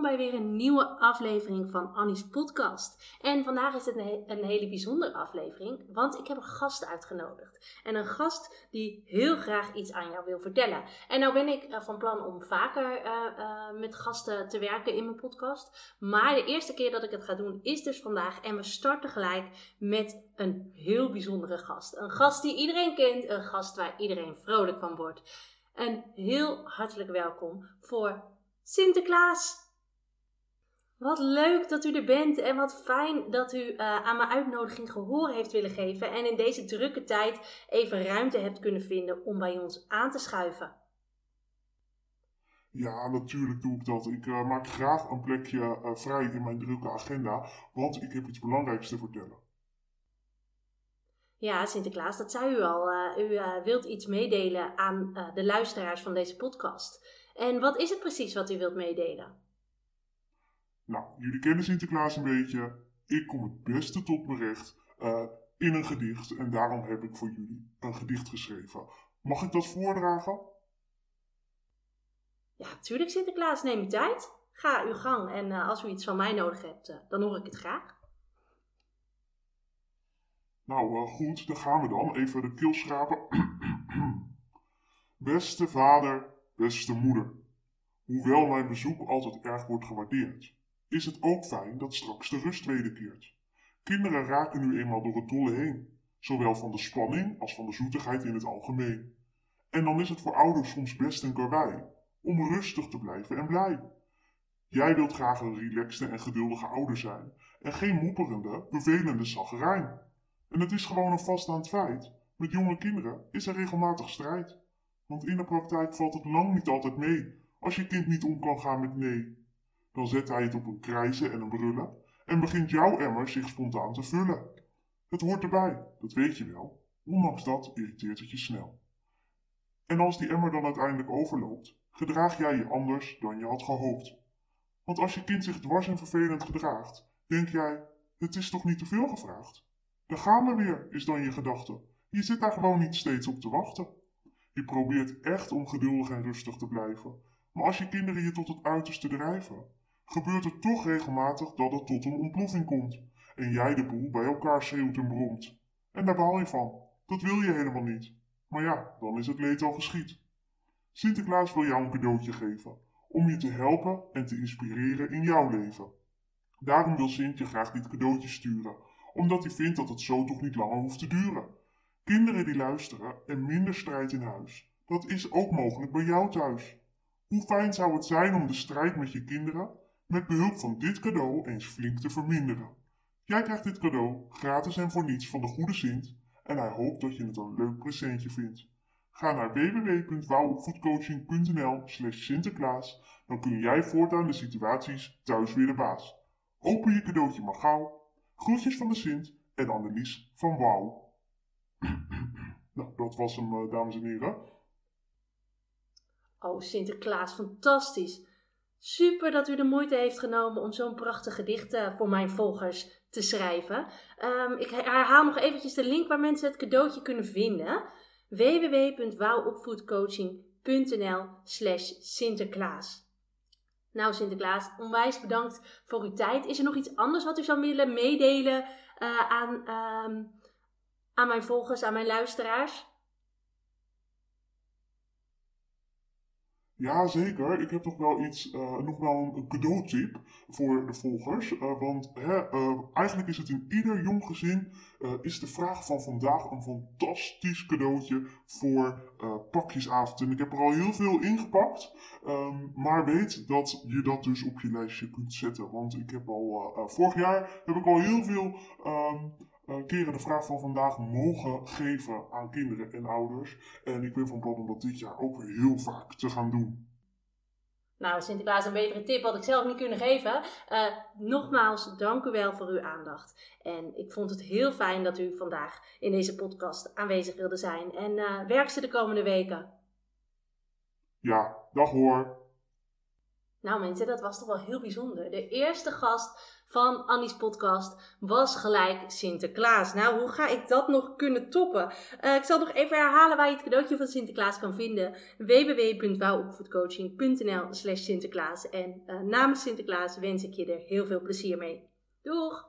Bij weer een nieuwe aflevering van Annie's podcast. En vandaag is het een, een, hele bijzondere aflevering, want ik heb een gast uitgenodigd. En een gast die heel graag iets aan jou wil vertellen. En nou ben ik uh, van plan om vaker uh, uh, met gasten te werken in mijn podcast. Maar de eerste keer dat ik het ga doen is dus vandaag. En we starten gelijk met een heel bijzondere gast. Een gast die iedereen kent, een gast waar iedereen vrolijk van wordt. Een heel hartelijk welkom voor Sinterklaas! Wat leuk dat u er bent en wat fijn dat u uh, aan mijn uitnodiging gehoor heeft willen geven en in deze drukke tijd even ruimte hebt kunnen vinden om bij ons aan te schuiven. Ja, natuurlijk doe ik dat. Ik uh, maak graag een plekje uh, vrij in mijn drukke agenda, want ik heb iets belangrijks te vertellen. Ja, Sinterklaas, dat zei u al. u wilt iets meedelen aan de luisteraars van deze podcast. En wat is het precies wat u wilt meedelen? Nou, jullie kennen Sinterklaas een beetje. Ik kom het beste tot mijn recht uh, in een gedicht en daarom heb ik voor jullie een gedicht geschreven. Mag ik dat voordragen? Ja, natuurlijk Sinterklaas, neem uw tijd. Ga uw gang en uh, als u iets van mij nodig hebt, uh, dan hoor ik het graag. Nou, goed, dan gaan we dan. Even de keel schrapen. Beste vader, beste moeder. Hoewel mijn bezoek altijd erg wordt gewaardeerd, is het ook fijn dat straks de rust wederkeert. Kinderen raken nu eenmaal door het dolle heen, zowel van de spanning als van de zoetigheid in het algemeen. En dan is het voor ouders soms best een karwei om rustig te blijven en blij. Jij wilt graag een relaxte en geduldige ouder zijn en geen moeperende, vervelende zaggerijn. En het is gewoon een vaststaand feit. Met jonge kinderen is er regelmatig strijd. Want in de praktijk valt het lang niet altijd mee als je kind niet om kan gaan met nee. Dan zet hij het op een krijzen en een brullen en begint jouw emmer zich spontaan te vullen. Het hoort erbij, dat weet je wel. Ondanks dat irriteert het je snel. En als die emmer dan uiteindelijk overloopt, gedraag jij je anders dan je had gehoopt. Want als je kind zich dwars en vervelend gedraagt, denk jij, het is toch niet te veel gevraagd? Daar gaan we weer, is dan je gedachte. Je zit daar gewoon niet steeds op te wachten. Je probeert echt om geduldig en rustig te blijven. Maar als je kinderen je tot het uiterste drijven, gebeurt het toch regelmatig dat het tot een ontploffing komt. En jij de boel bij elkaar schreeuwt en bromt. En daar baal je van. Dat wil je helemaal niet. Maar ja, dan is het leed al geschied. Sinterklaas wil jou een cadeautje geven. Om je te helpen en te inspireren in jouw leven. Daarom wil Sint je graag dit cadeautje sturen. Omdat hij vindt dat het zo toch niet langer hoeft te duren. Kinderen die luisteren en minder strijd in huis. Dat is ook mogelijk bij jou thuis. Hoe fijn zou het zijn om de strijd met je kinderen met behulp van dit cadeau eens flink te verminderen. Jij krijgt dit cadeau gratis en voor niets van de goede Sint en hij hoopt dat je het een leuk presentje vindt. Ga naar www.wouwopvoedcoaching.nl slash Sinterklaas, dan kun jij voortaan de situaties thuis weer de baas. Open je cadeautje maar gauw. Groetjes van de Sint en Annelies van Wouw. nou, dat was hem, eh, dames en heren. Oh, Sinterklaas, fantastisch. Super dat u de moeite heeft genomen om zo'n prachtig gedicht uh, voor mijn volgers te schrijven. Um, ik herhaal nog eventjes de link waar mensen het cadeautje kunnen vinden. www.wouwopvoedcoaching.nl slash Sinterklaas. Nou Sinterklaas, onwijs bedankt voor uw tijd. Is er nog iets anders wat u zou willen meedelen uh, aan, um, aan mijn volgers, aan mijn luisteraars? Ja, zeker. Ik heb nog wel iets, uh, nog wel een cadeautip voor de volgers. Uh, want hè, uh, eigenlijk is het in ieder jong gezin, is de vraag van vandaag een fantastisch cadeautje voor pakjesavond. En ik heb er al heel veel ingepakt. Um, maar weet dat je dat dus op je lijstje kunt zetten. Want ik heb al, vorig jaar heb ik al heel veel... Um, uh, keren de vraag van vandaag mogen geven aan kinderen en ouders. En ik ben van plan om dat dit jaar ook weer heel vaak te gaan doen. Nou, Sinterklaas, een betere tip had ik zelf niet kunnen geven. Uh, nogmaals, dank u wel voor uw aandacht. En ik vond het heel fijn dat u vandaag in deze podcast aanwezig wilde zijn. En uh, werk ze de komende weken. Ja, dag hoor. Nou mensen, dat was toch wel heel bijzonder. De eerste gast van Annie's podcast was gelijk Sinterklaas. Nou, hoe ga ik dat nog kunnen toppen? Uh, ik zal nog even herhalen waar je het cadeautje van Sinterklaas kan vinden. www.wouwopvoedcoaching.nl slash Sinterklaas. En uh, namens Sinterklaas wens ik je er heel veel plezier mee. Doeg!